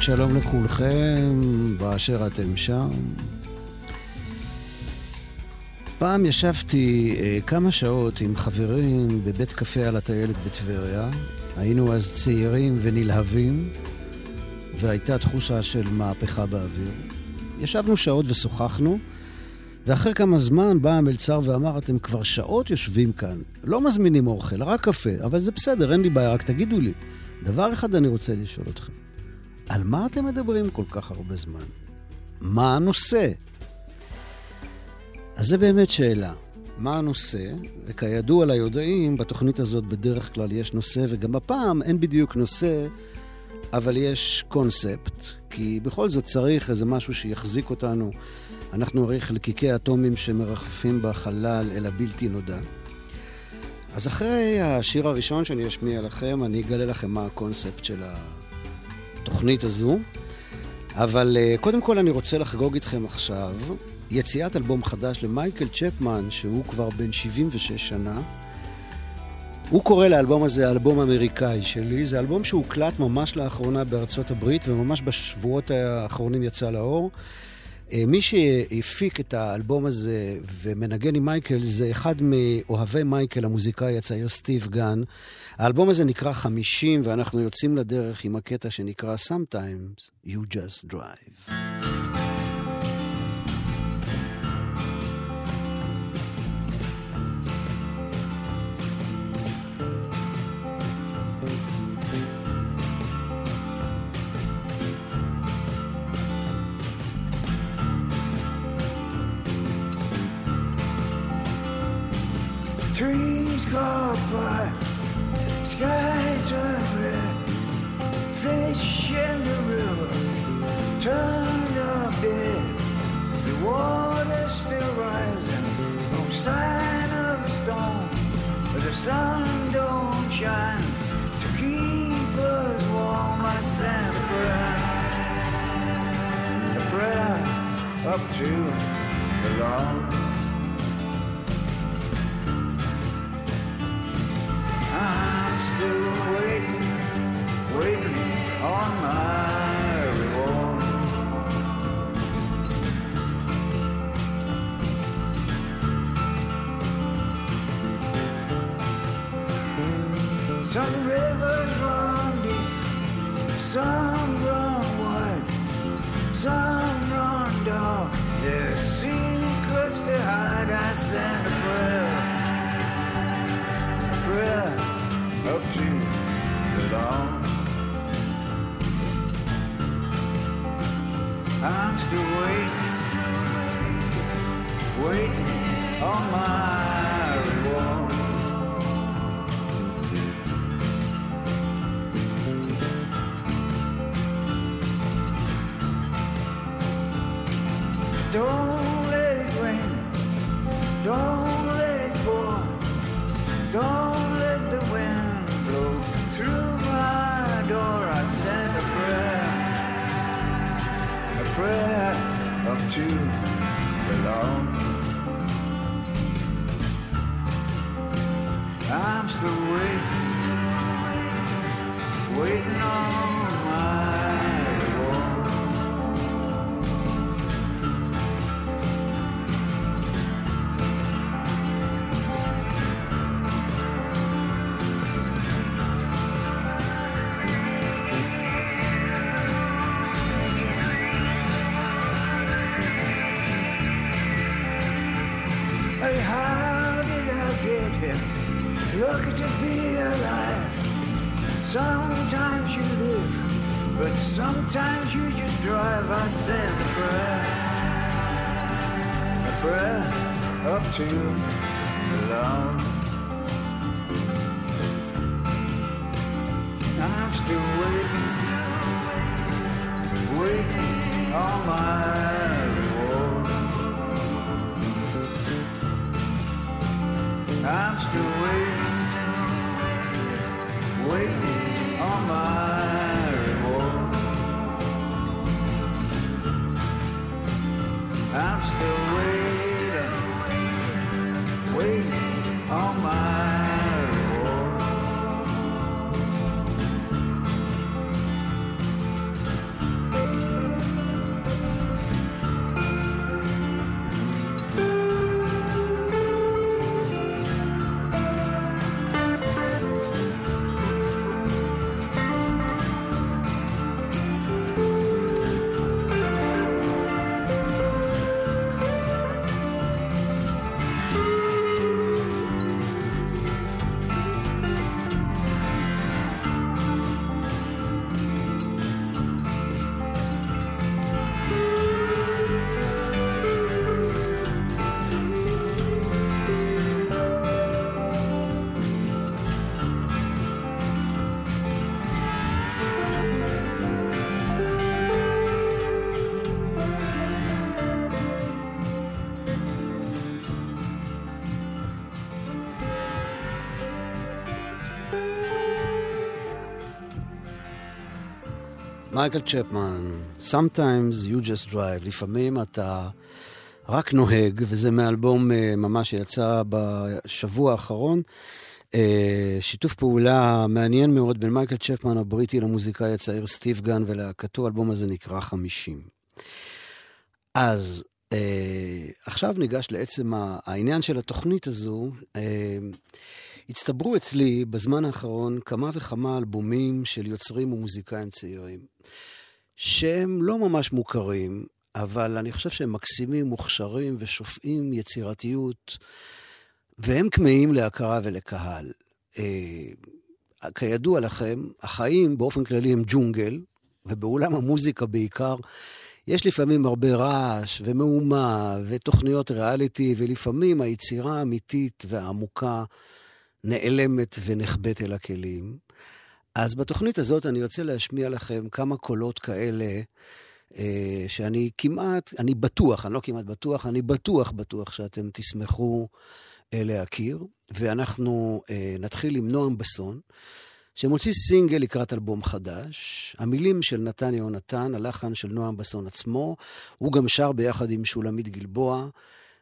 שבת שלום לכולכם, באשר אתם שם. פעם ישבתי אה, כמה שעות עם חברים בבית קפה על הטיילת בטבריה. היינו אז צעירים ונלהבים, והייתה תחושה של מהפכה באוויר. ישבנו שעות ושוחחנו, ואחרי כמה זמן בא המלצר ואמר, אתם כבר שעות יושבים כאן, לא מזמינים אוכל, רק קפה, אבל זה בסדר, אין לי בעיה, רק תגידו לי. דבר אחד אני רוצה לשאול אתכם, על מה אתם מדברים כל כך הרבה זמן? מה הנושא? אז זה באמת שאלה. מה הנושא? וכידוע ליודעים, בתוכנית הזאת בדרך כלל יש נושא, וגם הפעם אין בדיוק נושא, אבל יש קונספט, כי בכל זאת צריך איזה משהו שיחזיק אותנו. אנחנו הרי חלקיקי אטומים שמרחפים בחלל אל הבלתי נודע. אז אחרי השיר הראשון שאני אשמיע לכם, אני אגלה לכם מה הקונספט של התוכנית הזו. אבל uh, קודם כל אני רוצה לחגוג איתכם עכשיו יציאת אלבום חדש למייקל צ'פמן, שהוא כבר בן 76 שנה. הוא קורא לאלבום הזה האלבום האמריקאי שלי. זה אלבום שהוקלט ממש לאחרונה בארצות הברית, וממש בשבועות האחרונים יצא לאור. אה, מי שהפיק את האלבום הזה ומנגן עם מייקל זה אחד מאוהבי מייקל, המוזיקאי הצעיר סטיב גן. האלבום הזה נקרא 50, ואנחנו יוצאים לדרך עם הקטע שנקרא Sometimes You Just Drive. Caught sky red, fish in the river turn up dead. The water's still rising, no sign of a storm, but the sun don't shine to keep us warm. I sent a prayer, a up to the Lord. I'm still waiting, waiting on Lucky to be alive. Sometimes you live, but sometimes you just drive. I send a prayer, a prayer up to the Lord. I'm still waiting, waiting on my reward. I'm still waiting, waiting on my מייקל צ'פמן, Sometimes you just drive, לפעמים אתה רק נוהג, וזה מאלבום אה, ממש שיצא בשבוע האחרון. אה, שיתוף פעולה מעניין מאוד בין מייקל צ'פמן הבריטי למוזיקאי הצעיר סטיב גן ולהקתו, האלבום הזה נקרא 50. אז אה, עכשיו ניגש לעצם העניין של התוכנית הזו. הצטברו אצלי בזמן האחרון כמה וכמה אלבומים של יוצרים ומוזיקאים צעירים, שהם לא ממש מוכרים, אבל אני חושב שהם מקסימים, מוכשרים ושופעים יצירתיות, והם כמהים להכרה ולקהל. אה, כידוע לכם, החיים באופן כללי הם ג'ונגל, ובעולם המוזיקה בעיקר, יש לפעמים הרבה רעש ומהומה ותוכניות ריאליטי, ולפעמים היצירה האמיתית והעמוקה נעלמת ונחבאת אל הכלים. אז בתוכנית הזאת אני רוצה להשמיע לכם כמה קולות כאלה, אה, שאני כמעט, אני בטוח, אני לא כמעט בטוח, אני בטוח בטוח שאתם תשמחו אה, להכיר. ואנחנו אה, נתחיל עם נועם בסון, שמוציא סינגל לקראת אלבום חדש. המילים של נתן יהונתן, הלחן של נועם בסון עצמו, הוא גם שר ביחד עם שולמית גלבוע.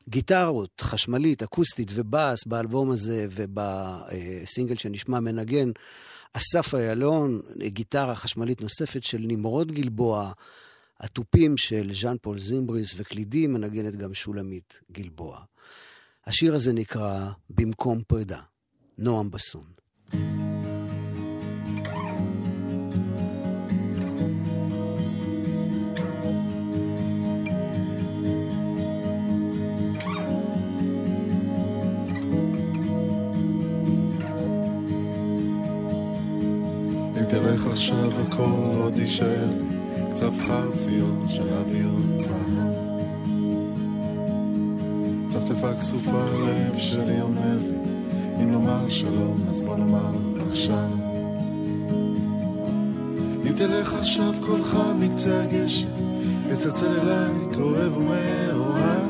גיטרות, חשמלית, אקוסטית ובאס באלבום הזה ובסינגל שנשמע מנגן. אסף איילון, גיטרה חשמלית נוספת של נמרוד גלבוע, התופים של ז'אן פול זימבריס וקלידים מנגנת גם שולמית גלבוע. השיר הזה נקרא במקום פרידה, נועם בסון. תלך עכשיו הכל עוד יישאר? לי קצת חרציות של אוויר צהר צפצפה כסופה לב שלי אומר לי אם לומר שלום אז בוא נאמר עכשיו. אם תלך עכשיו קולך מקצה הגשם יצלצל אליי כאוהב ומאוהב.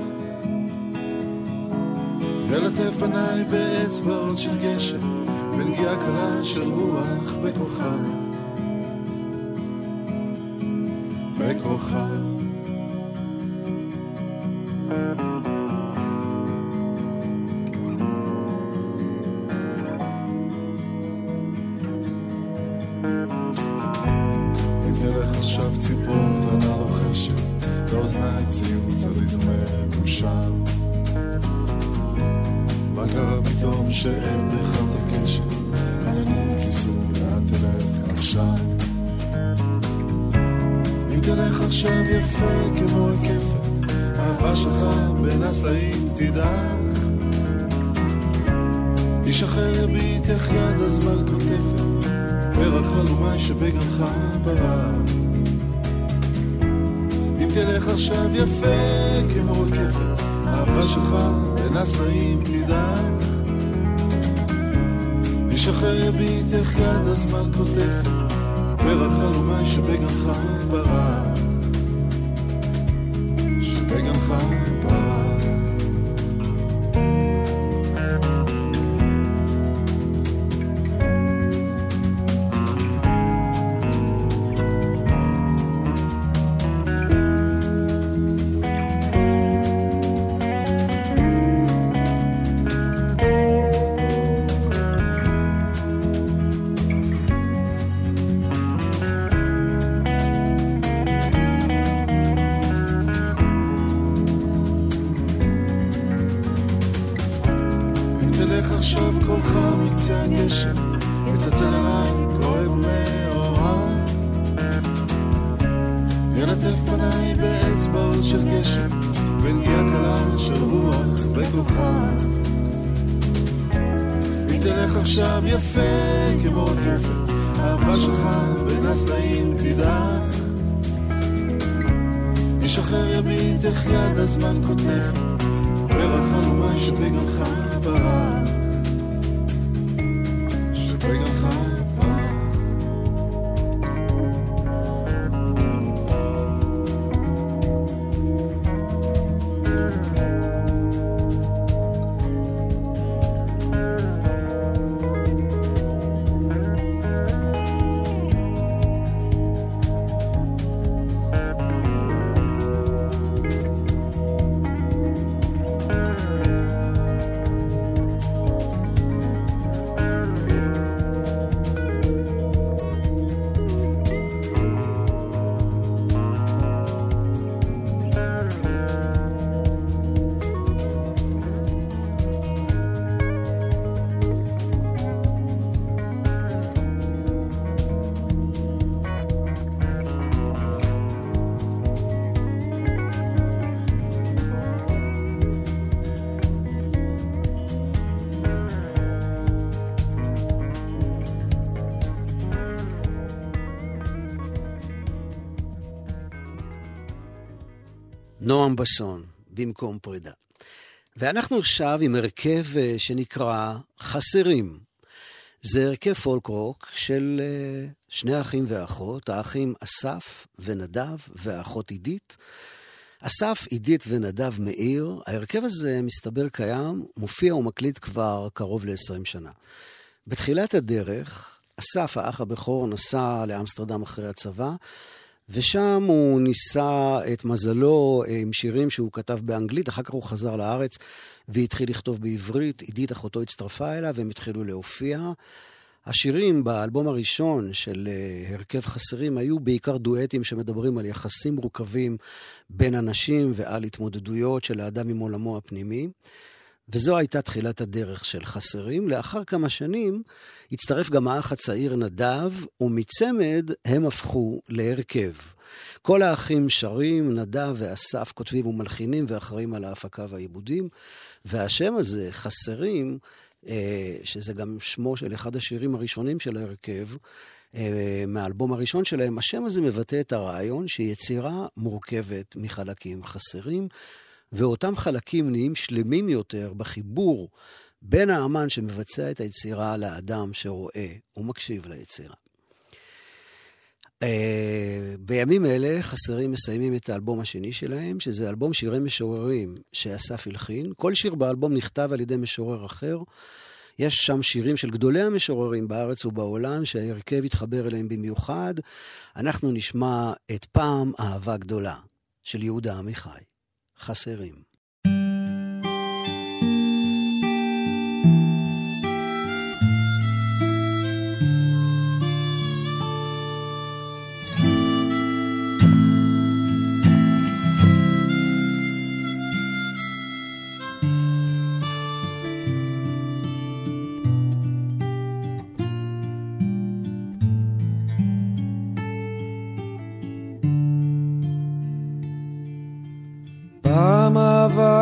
ילטף פניי באצבעות של גשם בנגיעה קלה של רוח בכוכב בכוכב איך יד הזמן קוטפת פרח חלומי שבגנך ברק אם תלך עכשיו יפה כמו רקפת אהבה שלך בין הסלעים תדעך. איש אחר יביט איך יד הזמן קוטפת פרח חלומי שבגנך ברק נועם בסון, במקום פרידה. ואנחנו עכשיו עם הרכב אה, שנקרא חסרים. זה הרכב פולק רוק של אה, שני אחים ואחות, האחים אסף ונדב והאחות עידית. אסף, עידית ונדב מאיר, ההרכב הזה מסתבר קיים, מופיע ומקליט כבר קרוב ל-20 שנה. בתחילת הדרך, אסף, האח הבכור, נסע לאמסטרדם אחרי הצבא, ושם הוא ניסה את מזלו עם שירים שהוא כתב באנגלית, אחר כך הוא חזר לארץ והתחיל לכתוב בעברית. עידית אחותו הצטרפה אליו והם התחילו להופיע. השירים באלבום הראשון של אה, הרכב חסרים היו בעיקר דואטים שמדברים על יחסים מורכבים בין אנשים ועל התמודדויות של האדם עם עולמו הפנימי. וזו הייתה תחילת הדרך של חסרים. לאחר כמה שנים הצטרף גם האח הצעיר נדב, ומצמד הם הפכו להרכב. כל האחים שרים, נדב ואסף כותבים ומלחינים ואחראים על ההפקה והעיבודים, והשם הזה, חסרים, אה, שזה גם שמו של אחד השירים הראשונים של ההרכב, אה, מהאלבום הראשון שלהם, השם הזה מבטא את הרעיון שיצירה מורכבת מחלקים חסרים. ואותם חלקים נהיים שלמים יותר בחיבור בין האמן שמבצע את היצירה לאדם שרואה ומקשיב ליצירה. Uh, בימים אלה חסרים מסיימים את האלבום השני שלהם, שזה אלבום שירי משוררים שאסף הלחין. כל שיר באלבום נכתב על ידי משורר אחר. יש שם שירים של גדולי המשוררים בארץ ובעולם, שההרכב התחבר אליהם במיוחד. אנחנו נשמע את פעם אהבה גדולה של יהודה עמיחי. חסרים.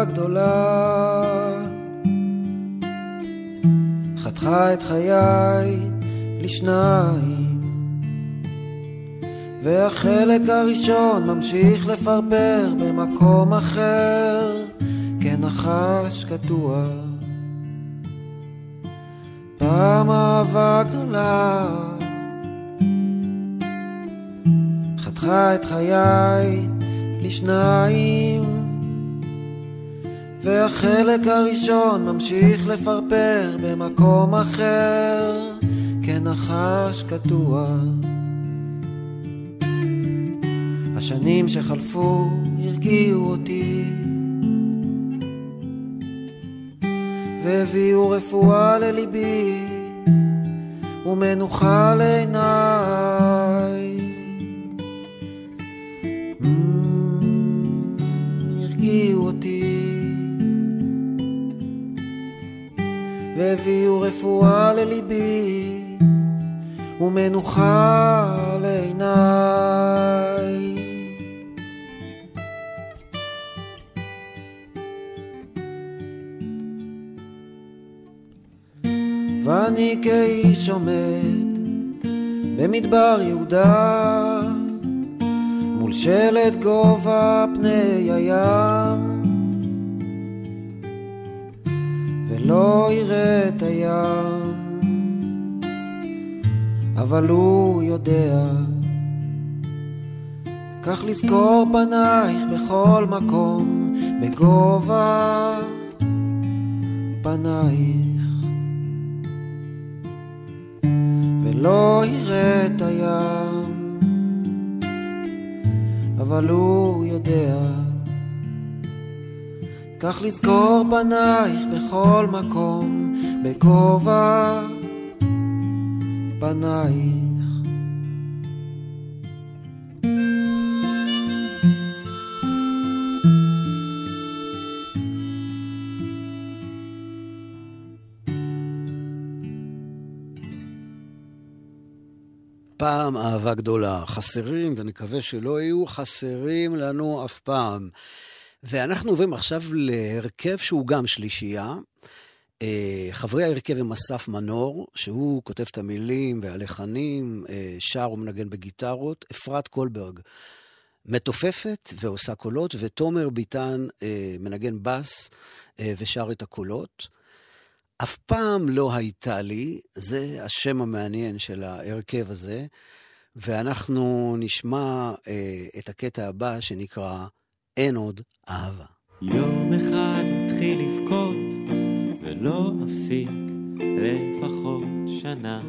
גדולה חתכה את חיי לשניים והחלק הראשון ממשיך לפרפר במקום אחר כנחש קטוע. פעם אהבה גדולה. חתכה את חיי לשניים והחלק הראשון ממשיך לפרפר במקום אחר כנחש קטוע השנים שחלפו הרגיעו אותי והביאו רפואה לליבי ומנוחה לעיניי. והביאו רפואה לליבי ומנוחה לעיניי. ואני כאיש עומד במדבר יהודה מול שלט גובה פני הים ולא יראה את הים אבל הוא יודע כך לזכור פנייך בכל מקום בגובה פנייך ולא יראה את הים, אבל הוא יודע. כך לזכור פנייך בכל מקום, בכובע פנייך. פעם אהבה גדולה. חסרים, ונקווה שלא יהיו חסרים לנו אף פעם. ואנחנו עוברים עכשיו להרכב שהוא גם שלישייה. אה, חברי ההרכב הם אסף מנור, שהוא כותב את המילים והלחנים, אה, שר ומנגן בגיטרות, אפרת קולברג מתופפת ועושה קולות, ותומר ביטן אה, מנגן בס ושר את הקולות. אף פעם לא הייתה לי, זה השם המעניין של ההרכב הזה, ואנחנו נשמע אה, את הקטע הבא שנקרא אין עוד אהבה. יום אחד התחיל לבכות, ולא אפסיק לפחות שנה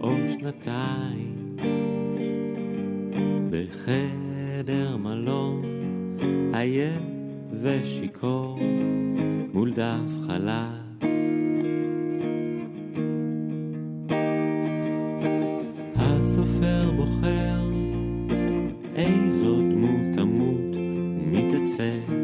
או שנתיים בחדר מלון עייף ושיכור מול דף חלק. הסופר בוחר איזו faces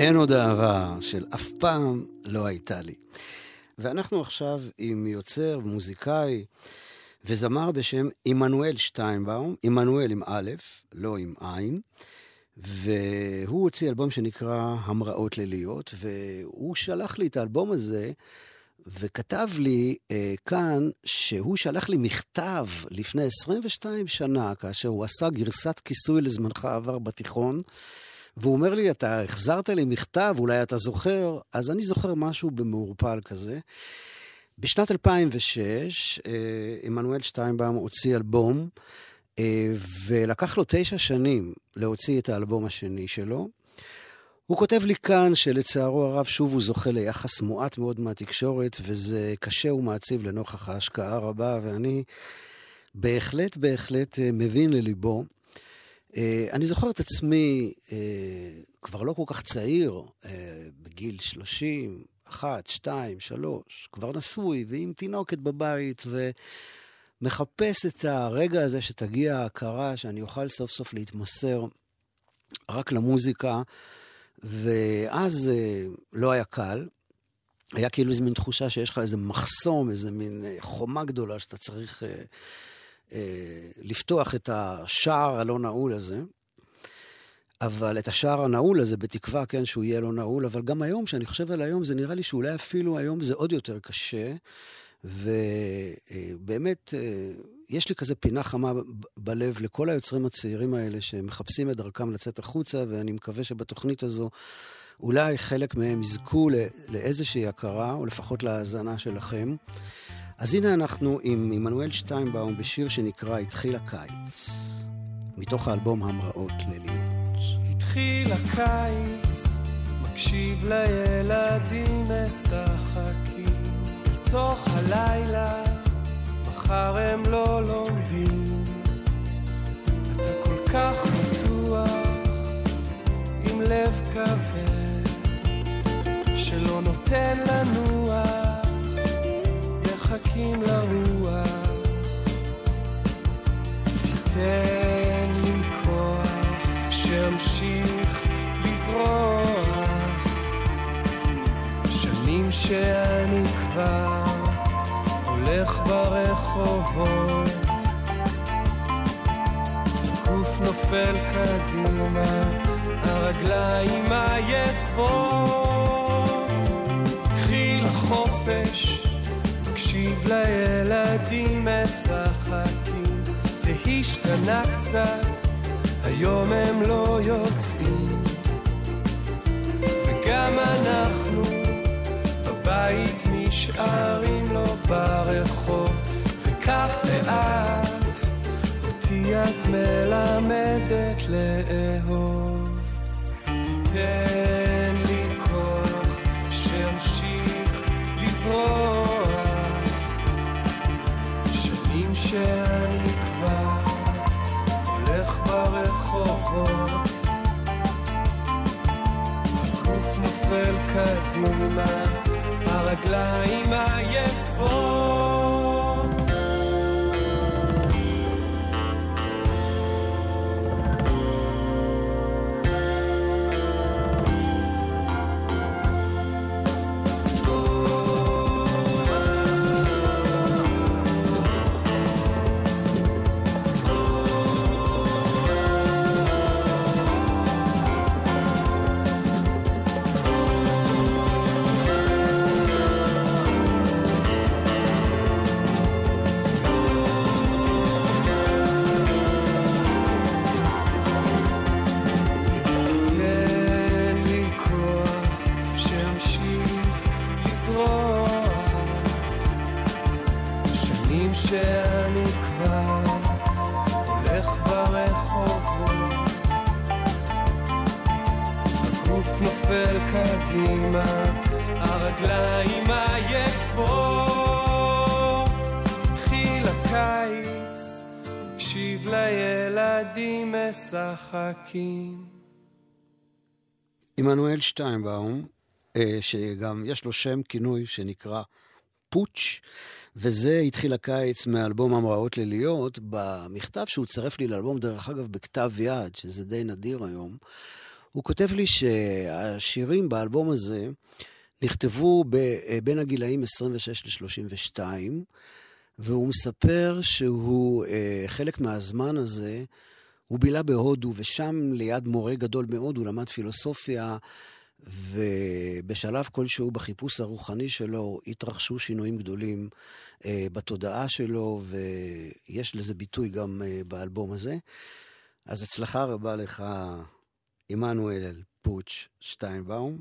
אין עוד אהבה של אף פעם לא הייתה לי. ואנחנו עכשיו עם יוצר ומוזיקאי וזמר בשם עמנואל שטיינבאום, עמנואל עם א', לא עם עין, והוא הוציא אלבום שנקרא המראות ליליות, והוא שלח לי את האלבום הזה וכתב לי אה, כאן שהוא שלח לי מכתב לפני 22 שנה, כאשר הוא עשה גרסת כיסוי לזמנך עבר בתיכון, והוא אומר לי, אתה החזרת לי מכתב, אולי אתה זוכר? אז אני זוכר משהו במעורפל כזה. בשנת 2006, אה, עמנואל שטיינבאום הוציא אלבום, אה, ולקח לו תשע שנים להוציא את האלבום השני שלו. הוא כותב לי כאן שלצערו הרב שוב הוא זוכה ליחס מועט מאוד מהתקשורת, וזה קשה ומעציב לנוכח ההשקעה הרבה, ואני בהחלט בהחלט אה, מבין לליבו. אה, אני זוכר את עצמי אה, כבר לא כל כך צעיר, אה, בגיל 30, אחת, שתיים, שלוש, כבר נשוי ועם תינוקת בבית, ומחפש את הרגע הזה שתגיע ההכרה, שאני אוכל סוף סוף להתמסר רק למוזיקה, ואז לא היה קל. היה כאילו איזו מין תחושה שיש לך איזה מחסום, איזה מין חומה גדולה שאתה צריך לפתוח את השער הלא נעול הזה. אבל את השער הנעול הזה, בתקווה, כן, שהוא יהיה לא נעול, אבל גם היום, כשאני חושב על היום, זה נראה לי שאולי אפילו היום זה עוד יותר קשה, ובאמת, יש לי כזה פינה חמה בלב לכל היוצרים הצעירים האלה שמחפשים את דרכם לצאת החוצה, ואני מקווה שבתוכנית הזו אולי חלק מהם יזכו לאיזושהי הכרה, או לפחות להאזנה שלכם. אז הנה אנחנו עם עמנואל שטיינבאום בשיר שנקרא "התחיל הקיץ", מתוך האלבום המראות לליות. התחיל הקיץ, מקשיב לילדים משחקים, מתוך הלילה, מחר הם לא לומדים. אתה כל כך בטוח, עם לב כבד, שלא נותן לנוח, מחכים לרוח. תיתן לי כוח שאמשיך לזרוח. שנים שאני כבר הולך ברחובות. הגוף נופל קדימה הרגליים עייפות. התחיל החופש מקשיב לילדים משחקים. זה השתנה קצת היום הם לא יוצאים. וגם אנחנו בבית נשארים לו ברחוב. וכך לאט אותי את מלמדת לאהוב. תיתן לי כוח שאמשיך לזרוח שאני כבר הולך ברחובות. הגוף נופל קדימה הרגליים משחקים. עמנואל שטיינבאום, אה, שגם יש לו שם כינוי שנקרא פוטש, וזה התחיל הקיץ מאלבום המראות ליליות, במכתב שהוא צרף לי לאלבום, דרך אגב, בכתב יד, שזה די נדיר היום, הוא כותב לי שהשירים באלבום הזה נכתבו אה, בין הגילאים 26 ל-32, והוא מספר שהוא, אה, חלק מהזמן הזה, הוא בילה בהודו, ושם ליד מורה גדול מאוד הוא למד פילוסופיה, ובשלב כלשהו בחיפוש הרוחני שלו התרחשו שינויים גדולים אה, בתודעה שלו, ויש לזה ביטוי גם אה, באלבום הזה. אז הצלחה רבה לך, עמנואל פוטש שטיינבאום.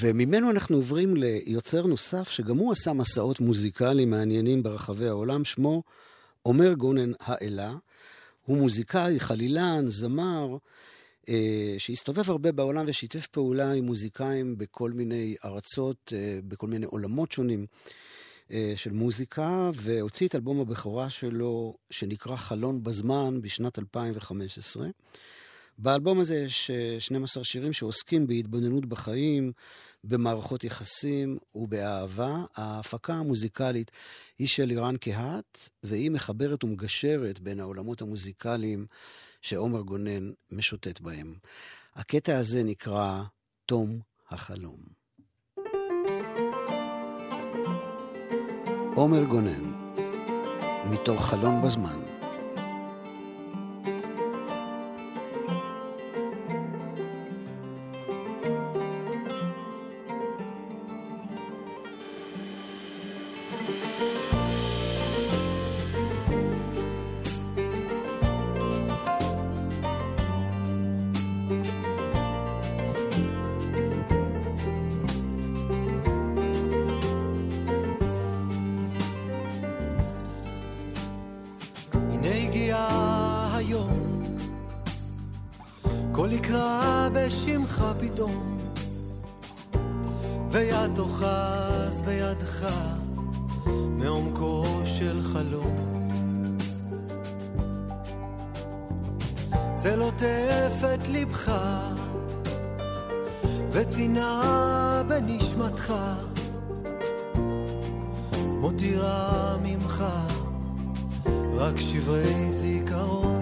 וממנו אנחנו עוברים ליוצר נוסף, שגם הוא עשה מסעות מוזיקליים מעניינים ברחבי העולם, שמו עומר גונן האלה. הוא מוזיקאי, חלילן, זמר, אה, שהסתובב הרבה בעולם ושיתף פעולה עם מוזיקאים בכל מיני ארצות, אה, בכל מיני עולמות שונים אה, של מוזיקה, והוציא את אלבום הבכורה שלו, שנקרא חלון בזמן, בשנת 2015. באלבום הזה יש 12 שירים שעוסקים בהתבוננות בחיים, במערכות יחסים ובאהבה. ההפקה המוזיקלית היא של אירן קהת, והיא מחברת ומגשרת בין העולמות המוזיקליים שעומר גונן משוטט בהם. הקטע הזה נקרא תום החלום. עומר גונן, מתוך חלון בזמן. הכל יקרא בשמך פתאום, ויד תאחז בידך מעומקו של חלום. זה לוטף את ליבך, וצינה בנשמתך, מותירה ממך רק שברי זיכרון.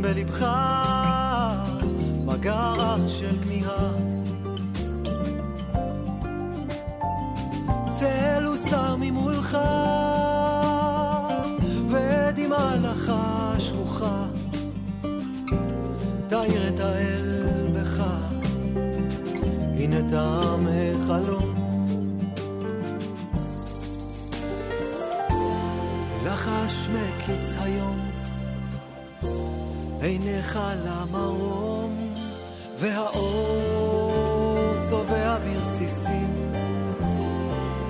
בלבך מגע של כמיהה. צל הוסר ממולך ודמעה לך שכוחה. תאיר את האל בך, הנה תם החלום. לחש מקיץ היום עיניך למרום, והאור צובע ברסיסים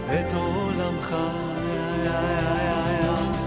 את עולמך. לפתע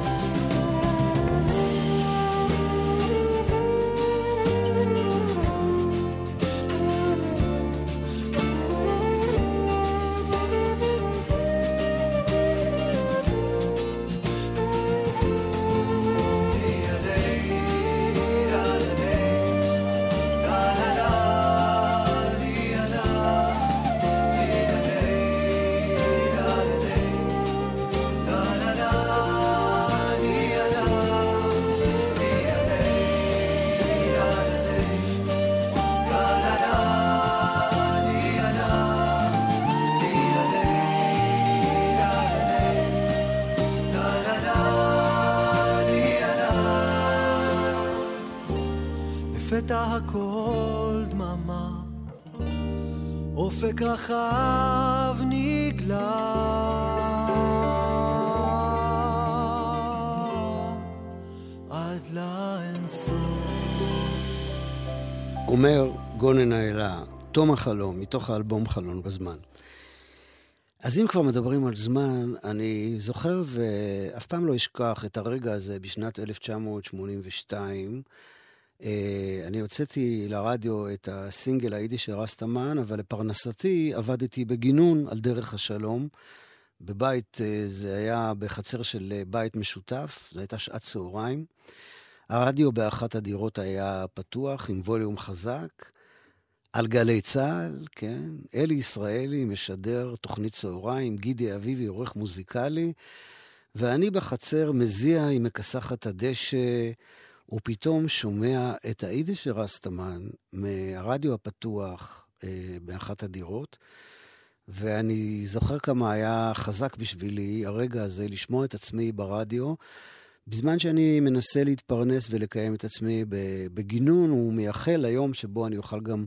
הכל דממה, אופק רחב נגלה. אומר גונן האלה, תום החלום, מתוך האלבום חלון בזמן. אז אם כבר מדברים על זמן, אני זוכר ואף פעם לא אשכח את הרגע הזה בשנת 1982. אה, אני הוצאתי לרדיו את הסינגל היידיש של רסטמן, אבל לפרנסתי עבדתי בגינון על דרך השלום. בבית, אה, זה היה בחצר של אה, בית משותף, זו הייתה שעת צהריים. הרדיו באחת הדירות היה פתוח עם ווליום חזק. על גלי צה"ל, כן, אלי ישראלי משדר תוכנית צהריים, גידי אביבי עורך מוזיקלי, ואני בחצר מזיע עם מכסחת הדשא, ופתאום שומע את היידיש של רסטמן מהרדיו הפתוח אה, באחת הדירות, ואני זוכר כמה היה חזק בשבילי הרגע הזה לשמוע את עצמי ברדיו. בזמן שאני מנסה להתפרנס ולקיים את עצמי בגינון ומייחל ליום שבו אני אוכל גם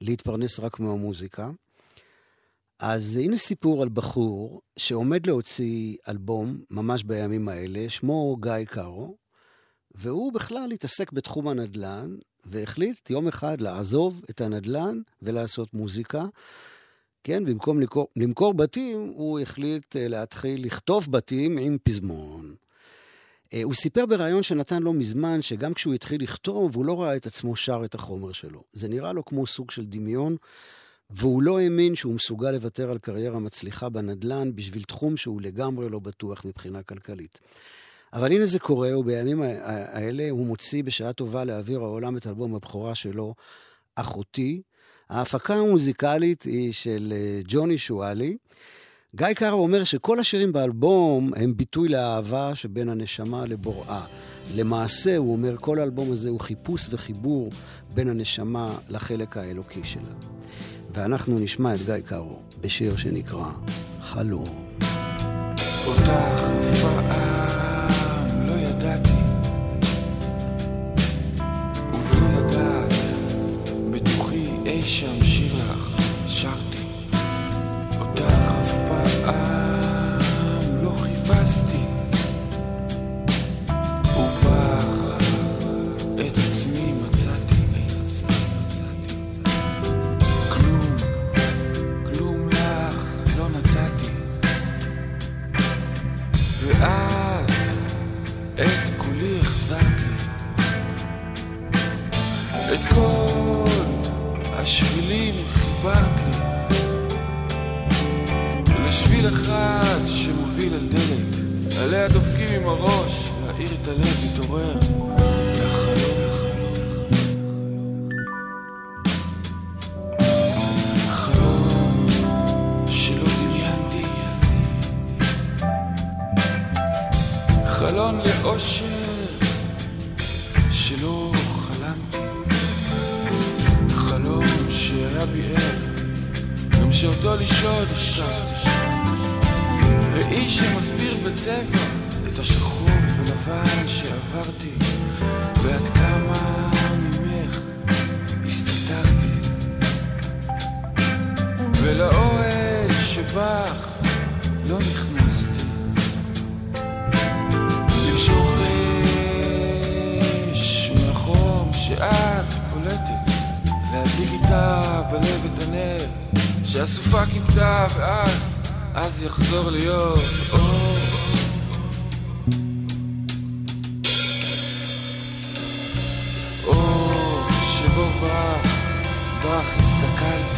להתפרנס רק מהמוזיקה. אז הנה סיפור על בחור שעומד להוציא אלבום ממש בימים האלה, שמו גיא קארו, והוא בכלל התעסק בתחום הנדל"ן, והחליט יום אחד לעזוב את הנדל"ן ולעשות מוזיקה. כן, במקום למכור, למכור בתים, הוא החליט אה, להתחיל לכתוב בתים עם פזמון. אה, הוא סיפר בריאיון שנתן לא מזמן, שגם כשהוא התחיל לכתוב, הוא לא ראה את עצמו שר את החומר שלו. זה נראה לו כמו סוג של דמיון, והוא לא האמין שהוא מסוגל לוותר על קריירה מצליחה בנדל"ן בשביל תחום שהוא לגמרי לא בטוח מבחינה כלכלית. אבל הנה זה קורה, ובימים האלה הוא מוציא בשעה טובה לאוויר העולם את אלבום הבכורה שלו, אחותי. ההפקה המוזיקלית היא של אה, ג'וני שואלי. גיא קארו אומר שכל השירים באלבום הם ביטוי לאהבה שבין הנשמה לבוראה. למעשה, הוא אומר, כל האלבום הזה הוא חיפוש וחיבור בין הנשמה לחלק האלוקי שלה. ואנחנו נשמע את גיא קארו בשיר שנקרא חלום. אותך לא נכנסתי. למשוך אש שאת פולטת להדליק איתה הנר שהסופה כיבתה ואז אז יחזור להיות אור. אור שבו בך, בך הסתכלתי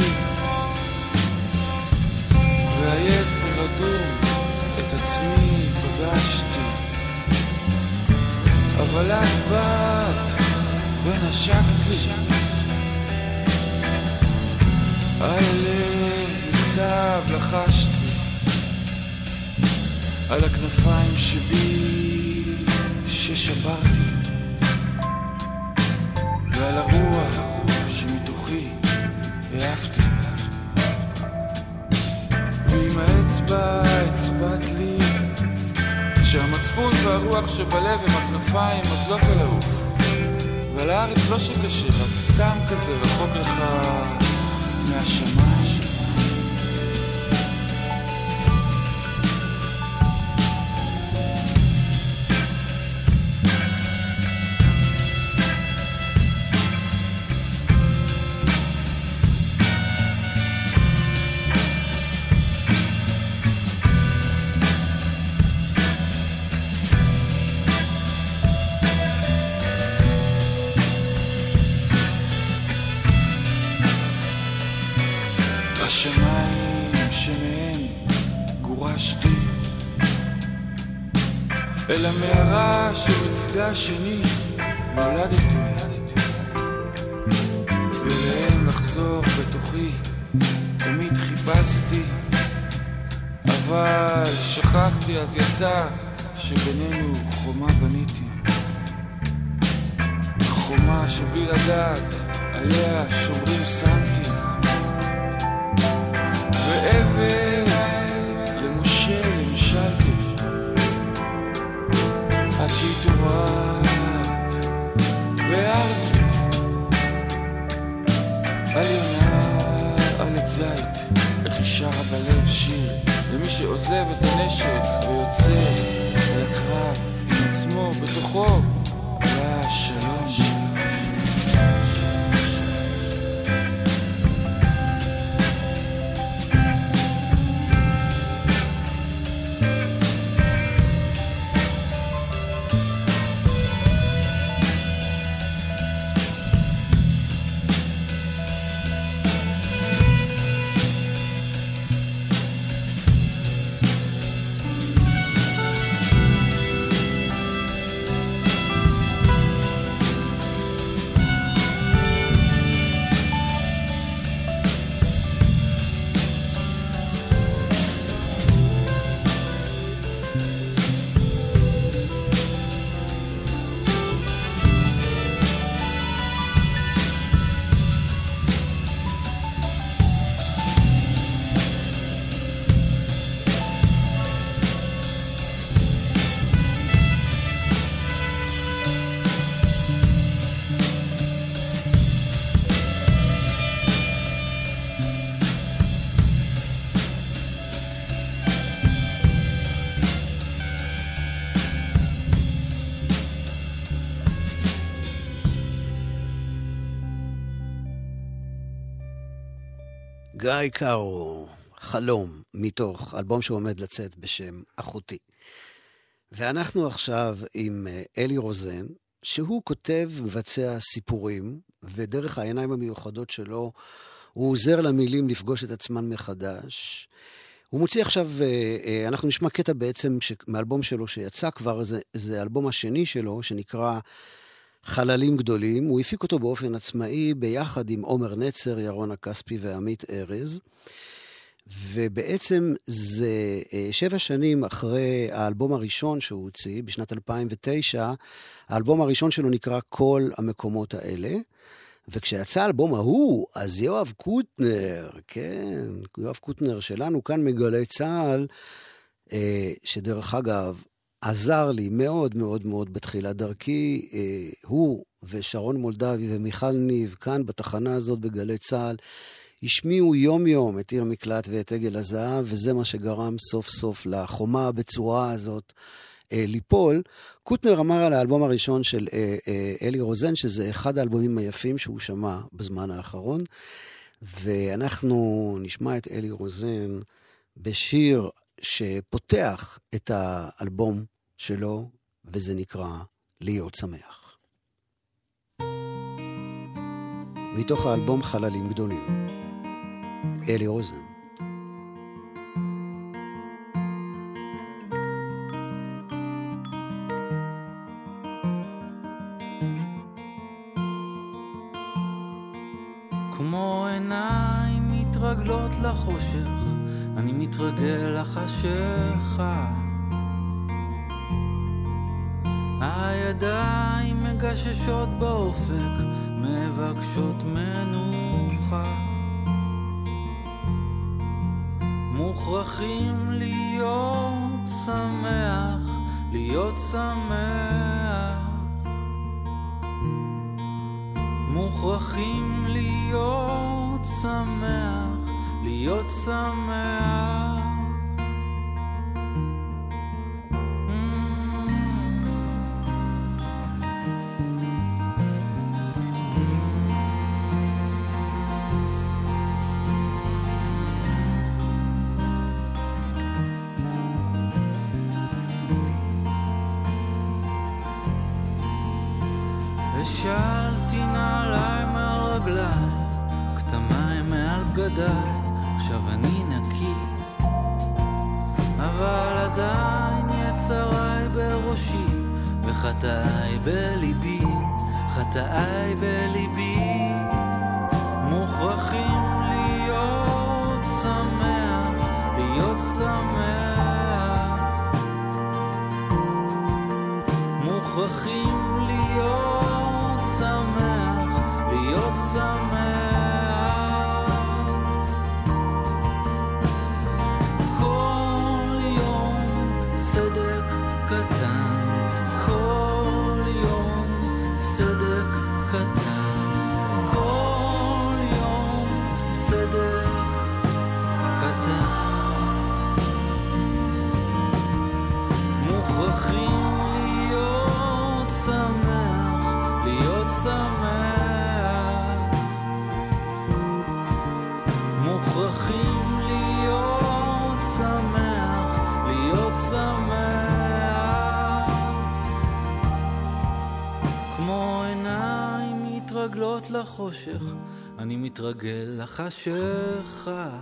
ורדום את עצמי פגשתי. אבל את באת ונשקת לי. הלב נכתב לחשתי על הכנפיים שבי ששברתי ועל הרוח שמתוכי העפתי ועם האצבע הצבעת לי שהמצפון והרוח שבלב הם הכנפיים אז לא אבל הארץ לא שקשה, רק סתם כזה רחוק לך מהשמיים. השמיים שמהם גורשתי. אל המערה שבצדה השני נולדתי. ואליהם לחזור בתוכי תמיד חיפשתי. אבל שכחתי אז יצא שבינינו חומה בניתי. חומה שבלי לדעת עליה שומרים שמתי שרה בלב שיר למי שעוזב את הנשק ויוצא אל הקרב עם עצמו בתוכו. עלה גיא קארו, חלום, מתוך אלבום שעומד לצאת בשם אחותי. ואנחנו עכשיו עם אה, אלי רוזן, שהוא כותב, מבצע סיפורים, ודרך העיניים המיוחדות שלו, הוא עוזר למילים לפגוש את עצמן מחדש. הוא מוציא עכשיו, אה, אה, אנחנו נשמע קטע בעצם מאלבום שלו שיצא כבר, זה האלבום השני שלו, שנקרא חללים גדולים. הוא הפיק אותו באופן עצמאי ביחד עם עומר נצר, ירון הכספי ועמית ארז. ובעצם זה אה, שבע שנים אחרי האלבום הראשון שהוא הוציא, בשנת 2009, האלבום הראשון שלו נקרא כל המקומות האלה. וכשיצא האלבום ההוא, אז יואב קוטנר, כן, יואב קוטנר שלנו כאן מגלי צה"ל, אה, שדרך אגב, עזר לי מאוד מאוד מאוד בתחילת דרכי, אה, הוא ושרון מולדבי ומיכל ניב, כאן בתחנה הזאת בגלי צה"ל, השמיעו יום-יום את עיר מקלט ואת עגל הזהב, וזה מה שגרם סוף סוף לחומה הבצורה הזאת אה, ליפול. קוטנר אמר על האלבום הראשון של אה, אה, אלי רוזן, שזה אחד האלבומים היפים שהוא שמע בזמן האחרון, ואנחנו נשמע את אלי רוזן בשיר שפותח את האלבום שלו, וזה נקרא להיות שמח. מתוך האלבום חללים גדולים. אלי רוזן. כמו עיניים מתרגלות לחושך, מתרגל לחשיכה. הידיים מגששות באופק, מבקשות מנוחה. מוכרחים להיות שמח, להיות שמח. מוכרחים להיות שמח, להיות שמח. עכשיו אני נקי. אבל עדיין יצריי בראשי, וחטאיי בליבי, חטאיי בליבי. מוכרחים לחושך, אני מתרגל לחשיכה.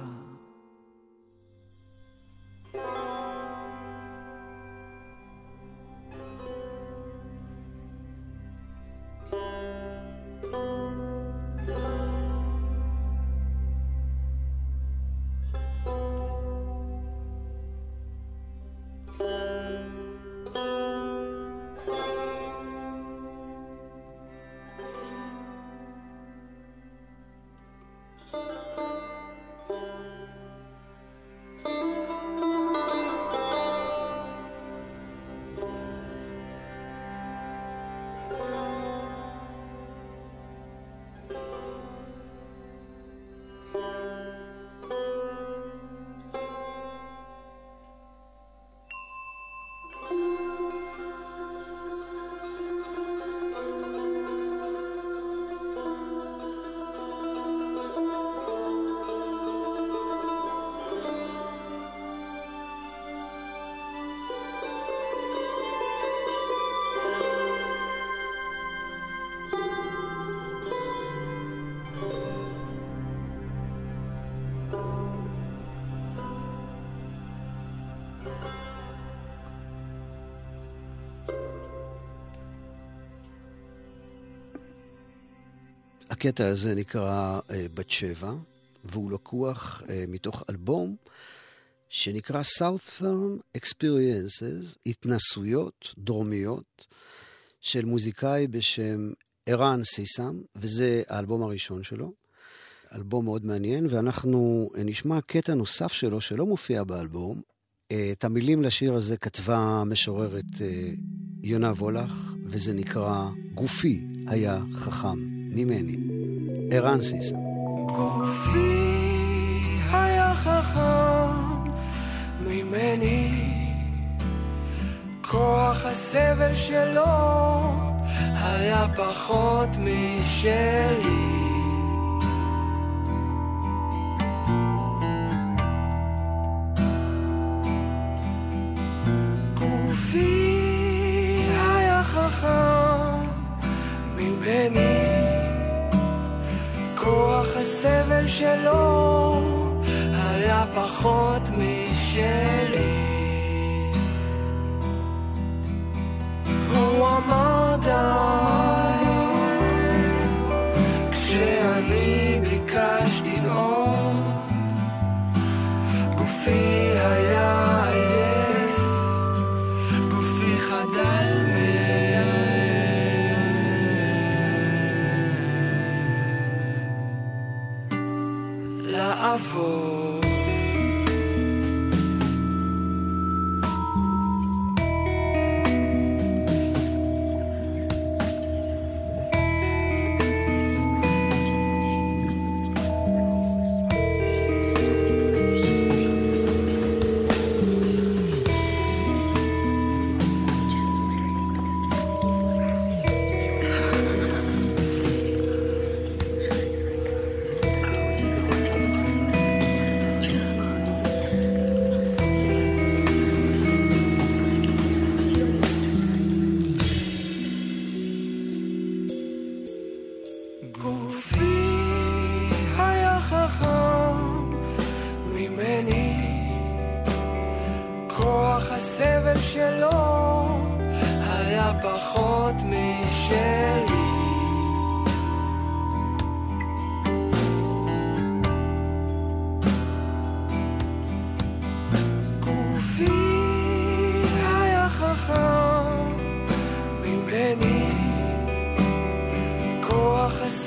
הקטע הזה נקרא אה, בת שבע, והוא לקוח אה, מתוך אלבום שנקרא Southern Experiences, התנסויות דרומיות של מוזיקאי בשם ערן סיסם, וזה האלבום הראשון שלו. אלבום מאוד מעניין, ואנחנו אה, נשמע קטע נוסף שלו שלא מופיע באלבום. את המילים לשיר הזה כתבה המשוררת יונה וולך, וזה נקרא גופי היה חכם ממני. ערן סיסם. גופי היה חכם ממני, כוח הסבל שלו היה פחות משלי. שלו היה פחות משלי. הוא אמר די, ממני, כוח הסבל שלו היה פחות משלי.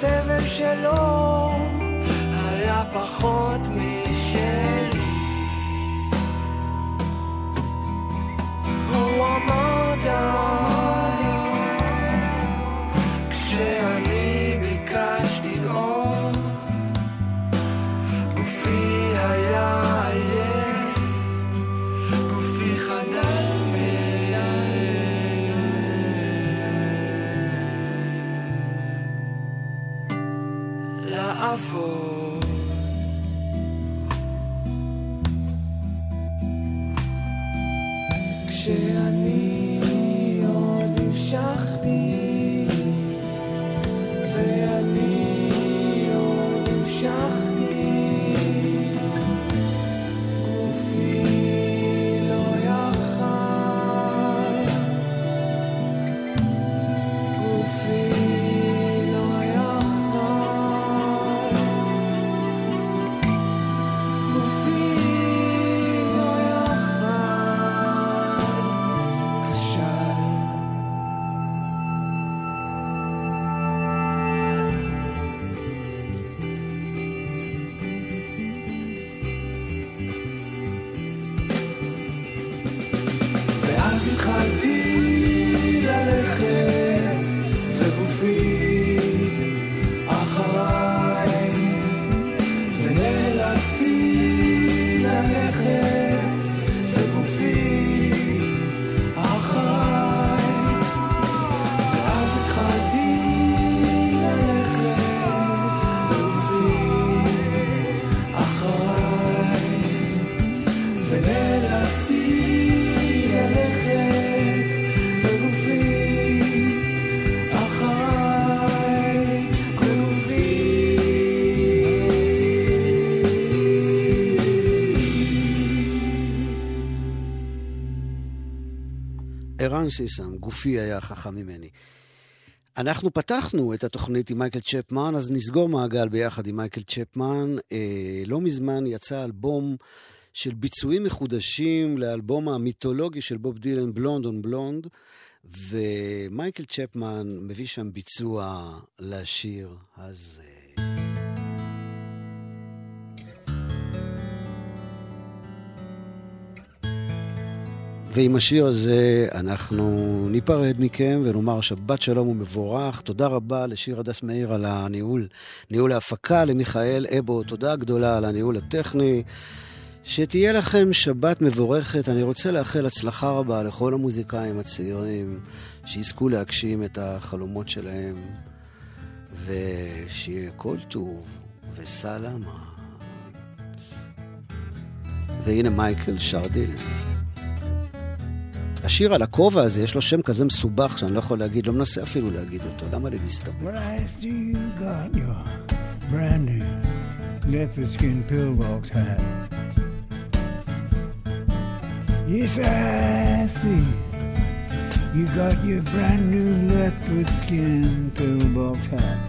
הסבל שלו היה פחות משלי. אמר ערן סיסם, גופי היה חכם ממני. אנחנו פתחנו את התוכנית עם מייקל צ'פמן, אז נסגור מעגל ביחד עם מייקל צ'פמן. אה, לא מזמן יצא אלבום של ביצועים מחודשים לאלבום המיתולוגי של בוב דילן, בלונד און בלונד, ומייקל צ'פמן מביא שם ביצוע לשיר הזה. ועם השיר הזה אנחנו ניפרד מכם ונאמר שבת שלום ומבורך. תודה רבה לשיר הדס מאיר על הניהול, ניהול ההפקה, למיכאל אבו, תודה גדולה על הניהול הטכני. שתהיה לכם שבת מבורכת. אני רוצה לאחל הצלחה רבה לכל המוזיקאים הצעירים שיזכו להגשים את החלומות שלהם, ושיהיה כל טוב וסלמה. והנה מייקל שר דילן. השיר על הכובע הזה, יש לו שם כזה מסובך שאני לא יכול להגיד, לא מנסה אפילו להגיד אותו, למה לי hat.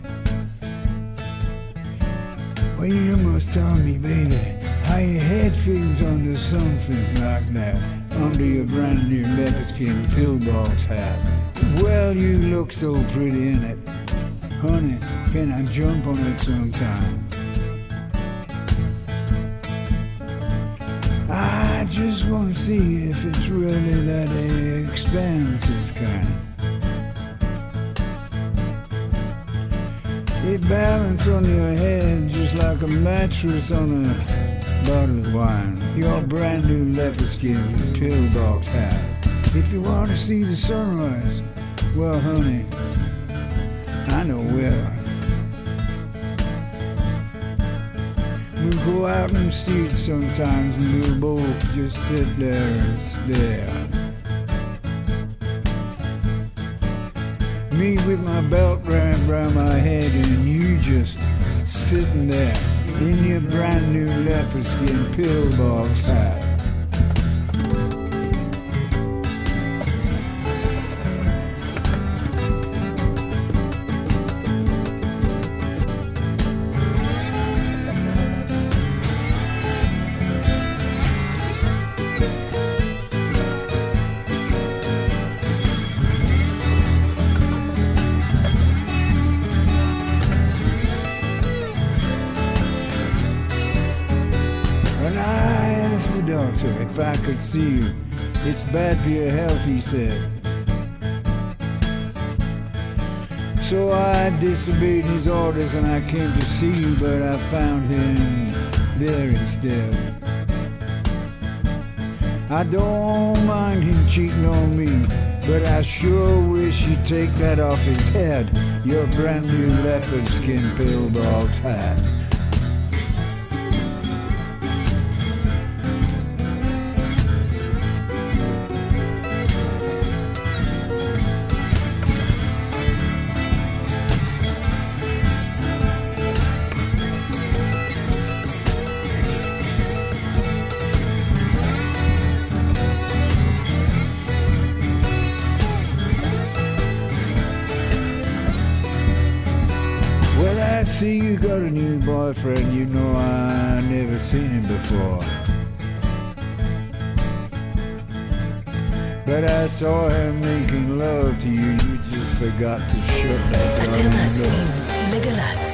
Well, you must tell me, baby, how your head feels under something like that, under your brand new leopard skin pillbox hat. Well, you look so pretty in it. Honey, can I jump on it sometime? I just want to see if it's really that expensive kind. It balance on your head just like a mattress on a bottle of wine. Your brand new leopard skin pillbox hat. If you want to see the sunrise, well, honey, I know where. We'll go out and see it sometimes and we'll both just sit there and stare. Me with my belt round round my head and you just sitting there in your brand new leopard skin pillbox hat. Could see you, it's bad for your health, he said. So I disobeyed his orders and I came to see you, but I found him there instead. I don't mind him cheating on me, but I sure wish he'd take that off his head, your brand new leopard skin pillbox hat. friend, you know I never seen him before. But I saw him making love to you, you just forgot to shut that door.